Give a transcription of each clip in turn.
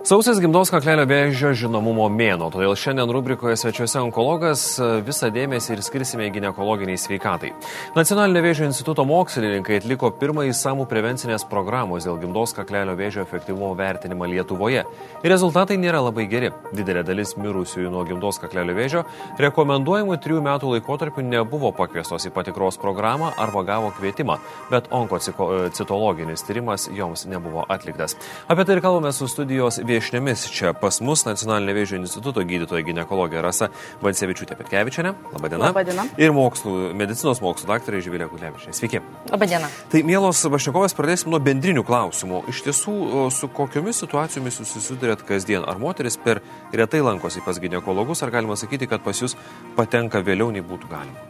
Sausis gimdos kaklelio vėžio žinomumo mėno, todėl šiandien rubrikoje svečiuose onkologas visą dėmesį ir skirsime gynekologiniai sveikatai. Nacionalinio vėžio instituto mokslininkai atliko pirmąjį samų prevencinės programos dėl gimdos kaklelio vėžio efektyvumo vertinimą Lietuvoje. Ir rezultatai nėra labai geri. Didelė dalis mirusiųjų nuo gimdos kaklelio vėžio rekomenduojamų trijų metų laikotarpiu nebuvo pakviestos į patikros programą arba gavo kvietimą, bet onkocitologinis tyrimas joms nebuvo atliktas. Apie tai ir kalbame su studijos viešniomis čia pas mus Nacionalinio vėžio instituto gydytoja gynekologė Rasa Vansevičiūtė Petkevičiane. Labadiena. Labadiena. Ir mokslų, medicinos mokslų daktarė Živilė Kulevičiane. Sveiki. Labadiena. Tai, mielos Vašnekovas, pradėsim nuo bendrinių klausimų. Iš tiesų, su kokiomis situacijomis jūs susidurėt kasdien? Ar moteris per retai lankosi pas gynekologus, ar galima sakyti, kad pas jūs patenka vėliau nei būtų galima?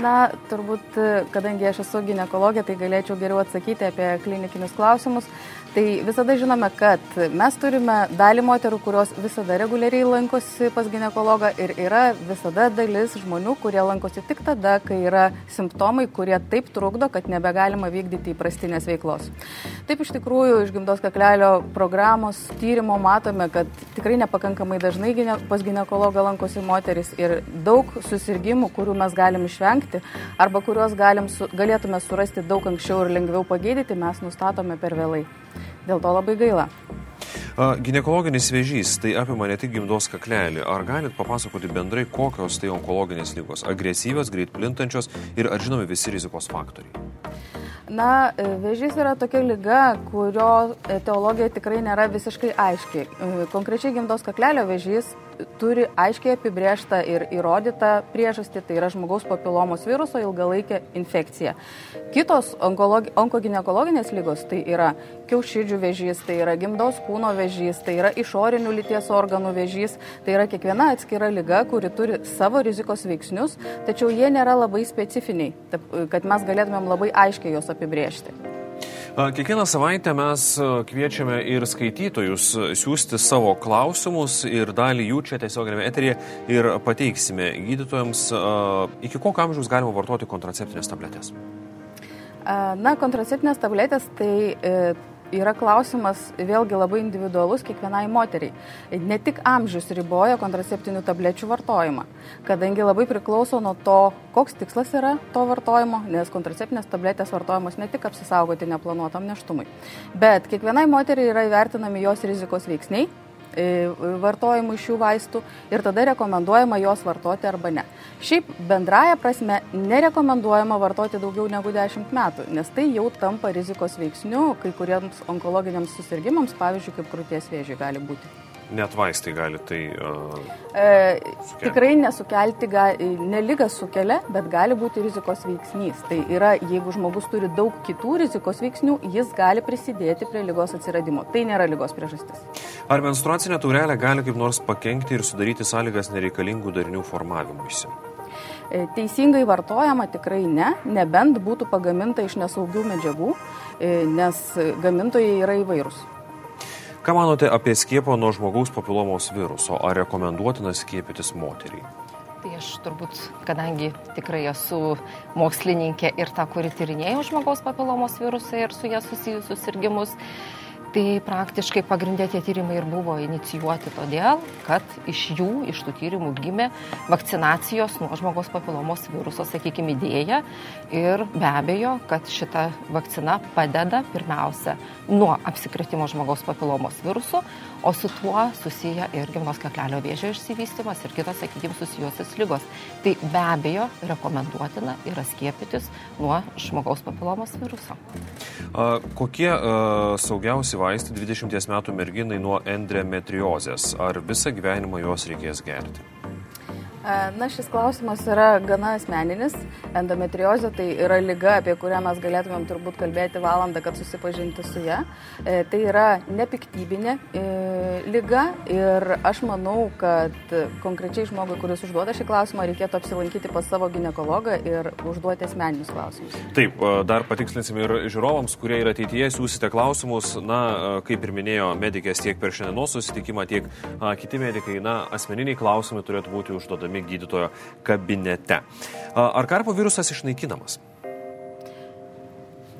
Na, turbūt, kadangi aš esu gynekologė, tai galėčiau geriau atsakyti apie klinikinius klausimus. Tai visada žinome, kad mes turime dalį moterų, kurios visada reguliariai lankosi pas gynekologą ir yra visada dalis žmonių, kurie lankosi tik tada, kai yra simptomai, kurie taip trukdo, kad nebegalima vykdyti įprastinės veiklos. Taip iš tikrųjų iš gimdos kaklelio programos tyrimo matome, kad tikrai nepakankamai dažnai gine, pas gynekologą lankosi moteris ir daug susirgymų, kurių mes galim išvengti arba kuriuos galim, su, galėtume surasti daug anksčiau ir lengviau pagydyti, mes nustatome per vėlai. Dėl to labai gaila. Ginekologinis vėžys tai apima ne tik gimdos kaklelį. Ar galit papasakoti bendrai, kokios tai onkologinės lygos? Agresyvios, greit plintančios ir ar žinomi visi rizikos faktoriai? Na, vėžys yra tokia lyga, kurio teologija tikrai nėra visiškai aiški. Konkrečiai gimdos kaklelio vėžys turi aiškiai apibriežtą ir įrodytą priežastį, tai yra žmogaus papilomos viruso ilgalaikė infekcija. Kitos onkoginekologinės lygos tai yra kiaušidžių vėžys, tai yra gimdos kūno vėžys, tai yra išorinių lyties organų vėžys, tai yra kiekviena atskira lyga, kuri turi savo rizikos veiksnius, tačiau jie nėra labai specifiniai, kad mes galėtumėm labai aiškiai juos apibriežti. Kiekvieną savaitę mes kviečiame ir skaitytojus siūsti savo klausimus ir dalį jų čia tiesioginėme eterėje ir pateiksime gydytojams, iki kokio amžiaus galima vartoti kontraceptinės tabletės. Na, kontraceptinės tabletės tai yra klausimas vėlgi labai individualus kiekvienai moteriai. Ne tik amžius riboja kontraceptinių tablečių vartojimą, kadangi labai priklauso nuo to, koks tikslas yra to vartojimo, nes kontraceptinės tabletės vartojamos ne tik apsisaugoti neplanuotam neštumui, bet kiekvienai moteriai yra įvertinami jos rizikos veiksniai vartojimui šių vaistų ir tada rekomenduojama juos vartoti arba ne. Šiaip bendraja prasme nerekomenduojama vartoti daugiau negu 10 metų, nes tai jau tampa rizikos veiksniu kai kuriems onkologiniams susirgymams, pavyzdžiui, kaip krūties vėžiai gali būti. Net vaistai gali tai. Uh, e, tikrai nesukelti, ga, neligas sukelia, bet gali būti rizikos veiksnys. Tai yra, jeigu žmogus turi daug kitų rizikos veiksnių, jis gali prisidėti prie lygos atsiradimo. Tai nėra lygos priežastis. Ar menstruacinė taurelė gali kaip nors pakengti ir sudaryti sąlygas nereikalingų darinių formavimuisi? Teisingai vartojama tikrai ne, nebent būtų pagaminta iš nesaugių medžiagų, nes gamintojai yra įvairūs. Ką manote apie skiepą nuo žmogaus papilomos viruso? Ar rekomenduotina skiepytis moteriai? Tai aš turbūt, kadangi tikrai esu mokslininkė ir ta, kuri tyrinėjo žmogaus papilomos virusą ir su jie susijusius sirgimus, Tai praktiškai pagrindė tie tyrimai ir buvo inicijuoti todėl, kad iš jų, iš tų tyrimų gimė vakcinacijos nuo žmogaus papilomos viruso, sakykime, idėja. Ir be abejo, kad šita vakcina padeda pirmiausia nuo apsikretimo žmogaus papilomos virusu, o su tuo susiję ir gimnos kaklelio vėžio išsivystimas ir kitos, sakykime, susijusios lygos. Tai be abejo rekomenduotina yra skiepytis nuo žmogaus papilomos viruso. A, kokie a, saugiausi vaistai 20 metų merginai nuo endometriozės. Ar visą gyvenimą juos reikės gerti? Na, šis klausimas yra gana asmeninis. Endometriozė tai yra lyga, apie kurią mes galėtumėm turbūt kalbėti valandą, kad susipažinti su ją. E, tai yra nepiktybinė e, lyga ir aš manau, kad konkrečiai žmogui, kuris užduoda šį klausimą, reikėtų apsilankyti pas savo gynekologą ir užduoti asmeninius klausimus. Taip, e, dar patikslinsim ir žiūrovams, kurie ir ateityje siūsite klausimus, na, e, kaip ir minėjo medikės tiek per šiandienos susitikimą, tiek a, kiti medikai, na, asmeniniai klausimai turėtų būti užduodami aptariami gydytojo kabinete. Ar karpo virusas išnaikinamas?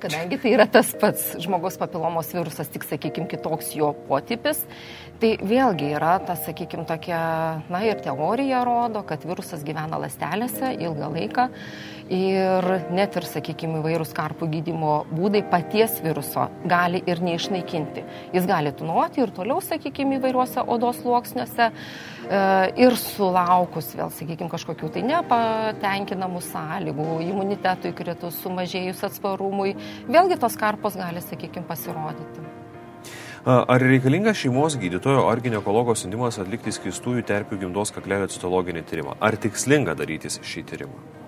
Kadangi tai yra tas pats žmogaus papilomos virusas, tik, sakykime, kitoks jo potipis, tai vėlgi yra ta, sakykime, tokia, na ir teorija rodo, kad virusas gyvena lastelėse ilgą laiką Ir net ir, sakykime, įvairūs karpų gydimo būdai paties viruso gali ir neišnaikinti. Jis gali tunuoti ir toliau, sakykime, įvairiuose odos sluoksniuose e, ir sulaukus vėl, sakykime, kažkokių tai nepatenkinamų sąlygų, imunitetui kritus, sumažėjus atsparumui, vėlgi tos karpos gali, sakykime, pasirodyti. Ar reikalinga šeimos gydytojo ar gynekologo siuntimas atlikti skistųjų terpių gimdos kaklelio citologinį tyrimą? Ar tikslinga darytis šį tyrimą?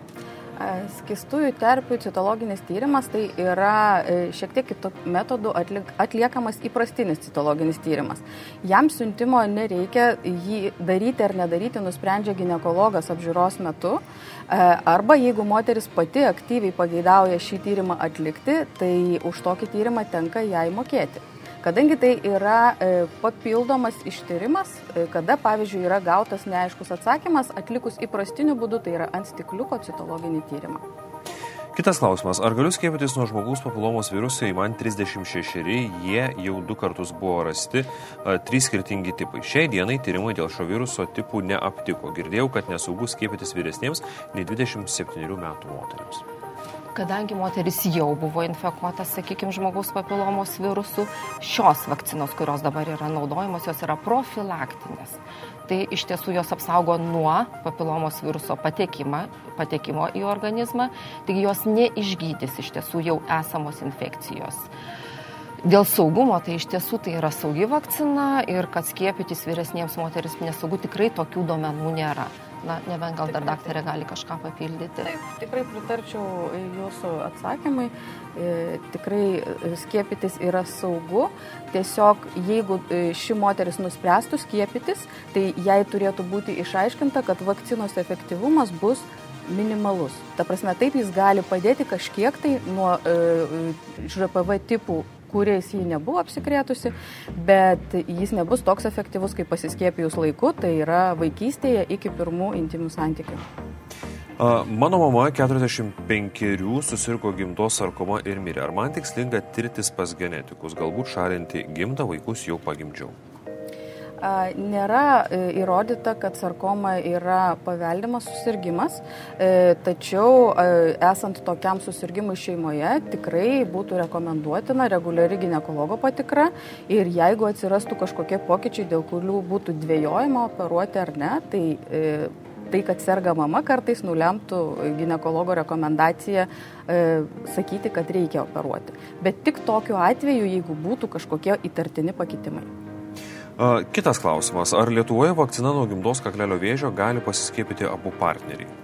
Skistųjų terpių citologinis tyrimas tai yra e, šiek tiek kitų metodų atliekamas įprastinis citologinis tyrimas. Jam siuntimo nereikia, jį daryti ar nedaryti nusprendžia gynekologas apžiūros metu. E, arba jeigu moteris pati aktyviai pageidauja šį tyrimą atlikti, tai už tokį tyrimą tenka jai mokėti. Kadangi tai yra e, papildomas ištyrimas, e, kada, pavyzdžiui, yra gautas neaiškus atsakymas, atlikus įprastiniu būdu, tai yra ant stikliuko citologinį tyrimą. Kitas klausimas. Ar galiu skiepytis nuo žmogaus papilomos virusai? Man 36, jie jau du kartus buvo rasti, a, trys skirtingi tipai. Šiai dienai tyrimai dėl šio viruso tipų neaptiko. Girdėjau, kad nesaugu skiepytis vyresniems nei 27 metų moteriams kadangi moteris jau buvo infekuota, sakykime, žmogaus papilomos virusų, šios vakcinos, kurios dabar yra naudojamos, jos yra profilaktinės. Tai iš tiesų jos apsaugo nuo papilomos viruso patekimą, patekimo į organizmą, taigi jos neišgydys iš tiesų jau esamos infekcijos. Dėl saugumo, tai iš tiesų tai yra saugi vakcina ir kad skiepytis vyresniems moteris nesaugu, tikrai tokių duomenų nėra. Na, nebent gal dar daktarė gali kažką papildyti. Taip, tikrai pritarčiau jūsų atsakymai. E, tikrai e, skiepytis yra saugu. Tiesiog jeigu e, ši moteris nuspręstų skiepytis, tai jai turėtų būti išaiškinta, kad vakcinos efektyvumas bus minimalus. Ta prasme, taip jis gali padėti kažkiek tai nuo e, ŽPV tipų kuriais ji nebuvo apsikrėtusi, bet jis nebus toks efektyvus, kaip pasiskiepijus laiku, tai yra vaikystėje iki pirmų intimių santykių. Mano mama 45 susirgo gimdos sarkoma ir mirė. Ar man tikslinga tirtis pas genetikus, galbūt šalinti gimdą vaikus jau pagimdžiau? Nėra e, įrodyta, kad sarkoma yra paveldimas susirgymas, e, tačiau e, esant tokiam susirgymui šeimoje tikrai būtų rekomenduotina reguliari gynekologo patikra ir jeigu atsirastų kažkokie pokyčiai, dėl kurių būtų dvėjojama operuoti ar ne, tai tai, kad serga mama, kartais nulemtų gynekologo rekomendaciją e, sakyti, kad reikia operuoti. Bet tik tokiu atveju, jeigu būtų kažkokie įtartini pakitimai. Kitas klausimas. Ar Lietuvoje vakcina nuo gimdos kaklelio vėžio gali pasiskiepyti abu partneriai?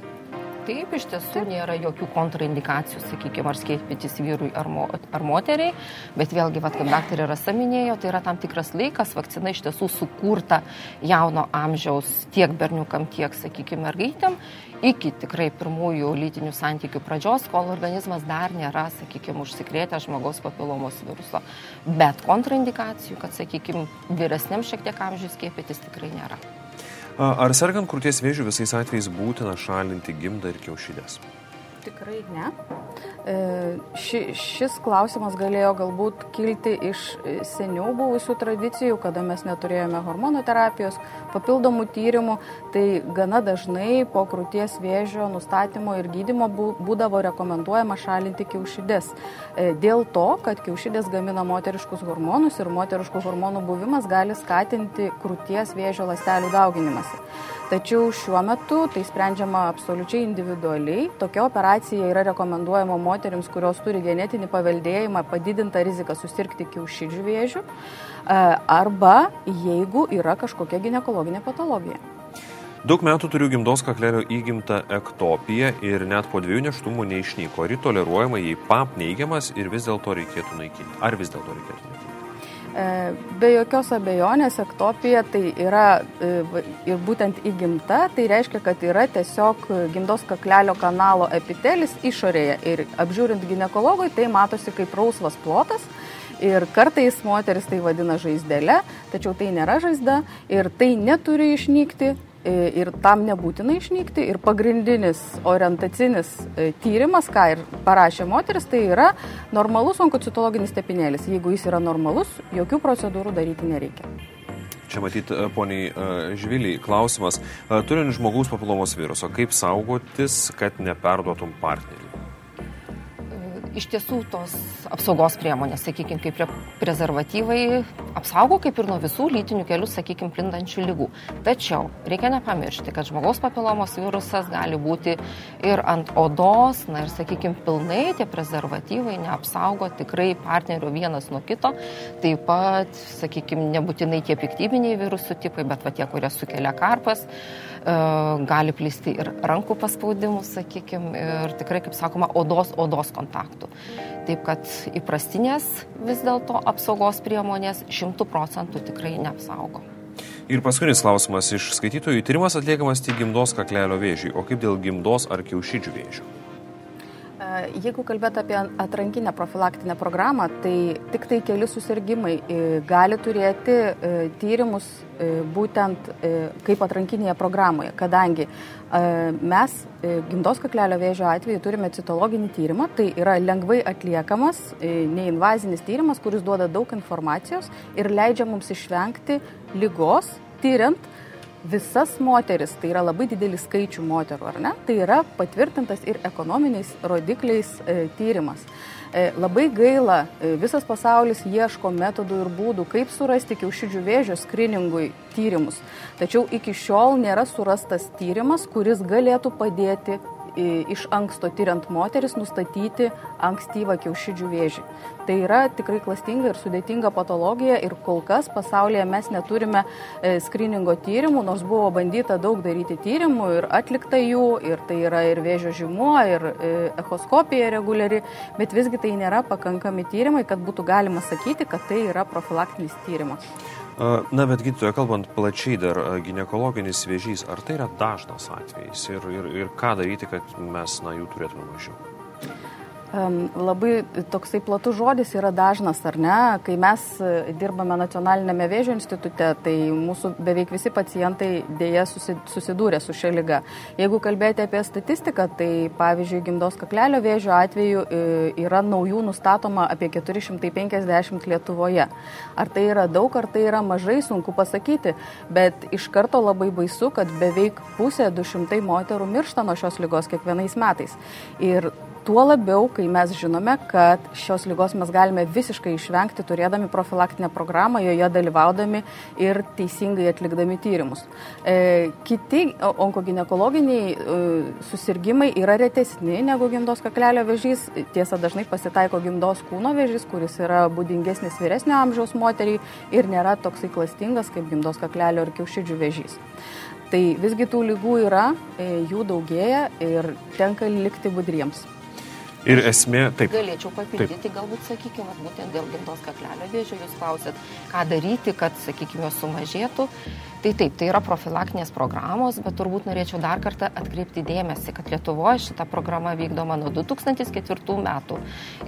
Taip, iš tiesų nėra jokių kontraindikacijų, sakykime, ar skiepytis vyrui ar, mo, ar moteriai, bet vėlgi, vat, kaip daktarė Rasa minėjo, tai yra tam tikras laikas, vakcina iš tiesų sukurta jauno amžiaus tiek berniukam, tiek, sakykime, mergaitėm iki tikrai pirmųjų lytinių santykių pradžios, kol organizmas dar nėra, sakykime, užsikrėtę žmogaus papilomos viruso. Bet kontraindikacijų, kad, sakykime, vyresniam šiek tiek amžiui skiepytis tikrai nėra. Ar sergant krūties vėžių visais atvejais būtina šalinti gimdą ir kiaušidės? Tikrai ne. E, ši, šis klausimas galėjo galbūt kilti iš seniau buvusių tradicijų, kada mes neturėjome hormonoterapijos, papildomų tyrimų, tai gana dažnai po krūties vėžio nustatymo ir gydimo būdavo rekomenduojama šalinti kiaušidės. E, dėl to, kad kiaušidės gamina moteriškus hormonus ir moteriškų hormonų buvimas gali skatinti krūties vėžio lastelių dauginimąsi. Tačiau šiuo metu tai sprendžiama absoliučiai individualiai. Tokia operacija yra rekomenduojama moteriams, kurios turi genetinį paveldėjimą, padidintą riziką susirgti kiaušidžių vėžių arba jeigu yra kažkokia gynekologinė patologija. Daug metų turiu gimdos kaklelio įgimtą ektopiją ir net po dviejų neštumų neišnyko. Ar toleruojama, jei pap neigiamas ir vis dėlto reikėtų naikinti? Ar vis dėlto reikėtų naikinti? E, be jokios abejonės ektopija tai yra e, ir būtent įgimta, tai reiškia, kad yra tiesiog gimdos kaklelio kanalo epitelis išorėje. Ir apžiūrint gynekologui tai matosi kaip rausvas plotas. Ir kartais moteris tai vadina žaizdelė, tačiau tai nėra žaizda. Ir tai neturi išnykti, ir tam nebūtina išnykti. Ir pagrindinis orientacinis e, tyrimas, ką ir parašė moteris, tai yra normalus onkocitologinis tepinėlis. Jeigu jis yra normalus, jokių procedūrų daryti nereikia. Čia matyti, e, poniai Žviliai, klausimas. Turint žmogaus papilomos viruso, kaip saugotis, kad neperduotum partneriui? iš tiesų tos apsaugos priemonės, sakykime, kaip prezervatyvai, apsaugo kaip ir nuo visų lytinių kelių, sakykime, plintančių lygų. Tačiau reikia nepamiršti, kad žmogaus papilomos virusas gali būti ir ant odos, na ir, sakykime, pilnai tie prezervatyvai neapsaugo tikrai partnerio vienas nuo kito. Taip pat, sakykime, nebūtinai tie piktybiniai virusų tipai, bet va tie, kurie sukelia karpas. E, gali plisti ir rankų paspaudimus, sakykime, ir tikrai, kaip sakoma, odos, odos kontaktų. Taip kad įprastinės vis dėlto apsaugos priemonės šimtų procentų tikrai neapsaugo. Ir paskutinis klausimas iš skaitytojų. Tyrimas atliekamas tik gimdos kaklelio vėžiui, o kaip dėl gimdos ar kiaušidžių vėžių? Jeigu kalbėt apie atrankinę profilaktinę programą, tai tik tai keli susirgymai e, gali turėti e, tyrimus e, būtent kaip atrankinėje programoje, kadangi mes gimdos kaklelio vėžio atveju turime citologinį tyrimą, tai yra lengvai atliekamas, neinvazinis tyrimas, kuris duoda daug informacijos ir leidžia mums išvengti lygos, tyriant visas moteris, tai yra labai didelis skaičių moterų, ar ne? Tai yra patvirtintas ir ekonominiais rodikliais e, tyrimas. E, labai gaila, e, visas pasaulis ieško metodų ir būdų, kaip surasti kiaušidžių vėžio skriningui tyrimus. Tačiau iki šiol nėra surastas tyrimas, kuris galėtų padėti iš anksto tyriant moteris nustatyti ankstyvą kiaušidžių vėžį. Tai yra tikrai klastinga ir sudėtinga patologija ir kol kas pasaulyje mes neturime e, skriningo tyrimų, nors buvo bandyta daug daryti tyrimų ir atlikta jų, ir tai yra ir vėžio žymuo, ir e, echoskopija reguliari, bet visgi tai nėra pakankami tyrimai, kad būtų galima sakyti, kad tai yra profilaktinis tyrimas. Na, bet gydytoja, kalbant plačiai dar, gynekologinis vėžys, ar tai yra dažnas atvejis ir, ir, ir ką daryti, kad mes na, jų turėtume mažiau? Labai toksai platus žodis yra dažnas, ar ne? Kai mes e, dirbame nacionalinėme vėžio institute, tai mūsų beveik visi pacientai dėja susidūrė su šia lyga. Jeigu kalbėti apie statistiką, tai pavyzdžiui, gimdos kaklelio vėžio atveju e, yra naujų nustatoma apie 450 Lietuvoje. Ar tai yra daug, ar tai yra mažai, sunku pasakyti, bet iš karto labai baisu, kad beveik pusė 200 moterų miršta nuo šios lygos kiekvienais metais. Ir Tuo labiau, kai mes žinome, kad šios lygos mes galime visiškai išvengti, turėdami profilaktinę programą, joje dalyvaudami ir teisingai atlikdami tyrimus. E, kiti onkoginekologiniai e, susirgymai yra retesni negu gimdos kaklelio vėžys. Tiesa, dažnai pasitaiko gimdos kūno vėžys, kuris yra būdingesnis vyresnio amžiaus moteriai ir nėra toksai klastingas kaip gimdos kaklelio ir kiaušidžių vėžys. Tai visgi tų lygų yra, e, jų daugėja ir tenka likti budriems. Ir esmė, taip. Galėčiau papildyti, taip. galbūt, sakykime, būtent dėl gimdos kaklelio vėžio jūs klausėt, ką daryti, kad, sakykime, sumažėtų. Tai taip, tai yra profilaktinės programos, bet turbūt norėčiau dar kartą atkreipti dėmesį, kad Lietuvoje šita programa vykdoma nuo 2004 metų.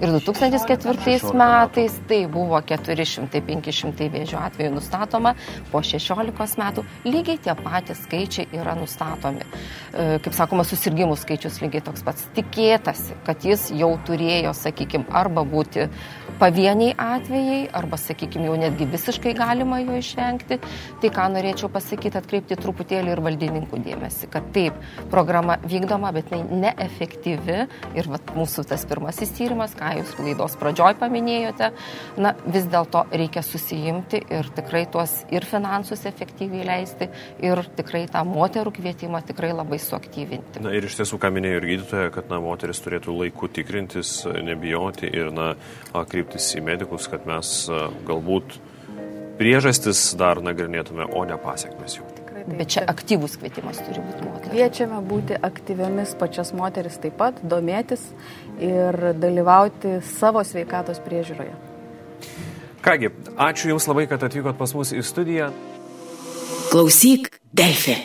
Ir 2004 metais tai buvo 400-500 vėžio atvejų nustatoma, po 16 metų lygiai tie patys skaičiai yra nustatomi. E, kaip sakoma, susirgymų skaičius lygiai toks pats. Tikėtasi, kad jis jau turėjo, sakykime, arba būti pavieniai atvejai, arba, sakykime, jau netgi visiškai galima jo išvengti. Tai ką norėčiau pasakyti, atkreipti truputėlį ir valdininkų dėmesį, kad taip, programa vykdoma, bet jinai neefektyvi. Ir vat, mūsų tas pirmasis tyrimas, ką jūs laidos pradžioj paminėjote, na, vis dėlto reikia susijimti ir tikrai tuos ir finansus efektyviai leisti, ir tikrai tą moterų kvietimą tikrai labai suaktyvinti. Na ir iš tiesų, ką minėjo ir gydytoja, kad na, moteris turėtų laiku tikrintis, nebijoti ir na, kreipti kreiptis į medikus, kad mes galbūt priežastis dar nagrinėtume, o ne pasiekmes jų. Taip, Bet čia aktyvus kvietimas turi būti moteris. Kviečiame būti aktyviamis pačias moteris taip pat, domėtis ir dalyvauti savo sveikatos priežiūroje. Kągi, ačiū Jums labai, kad atvykot pas mus į studiją. Klausyk, Delfi.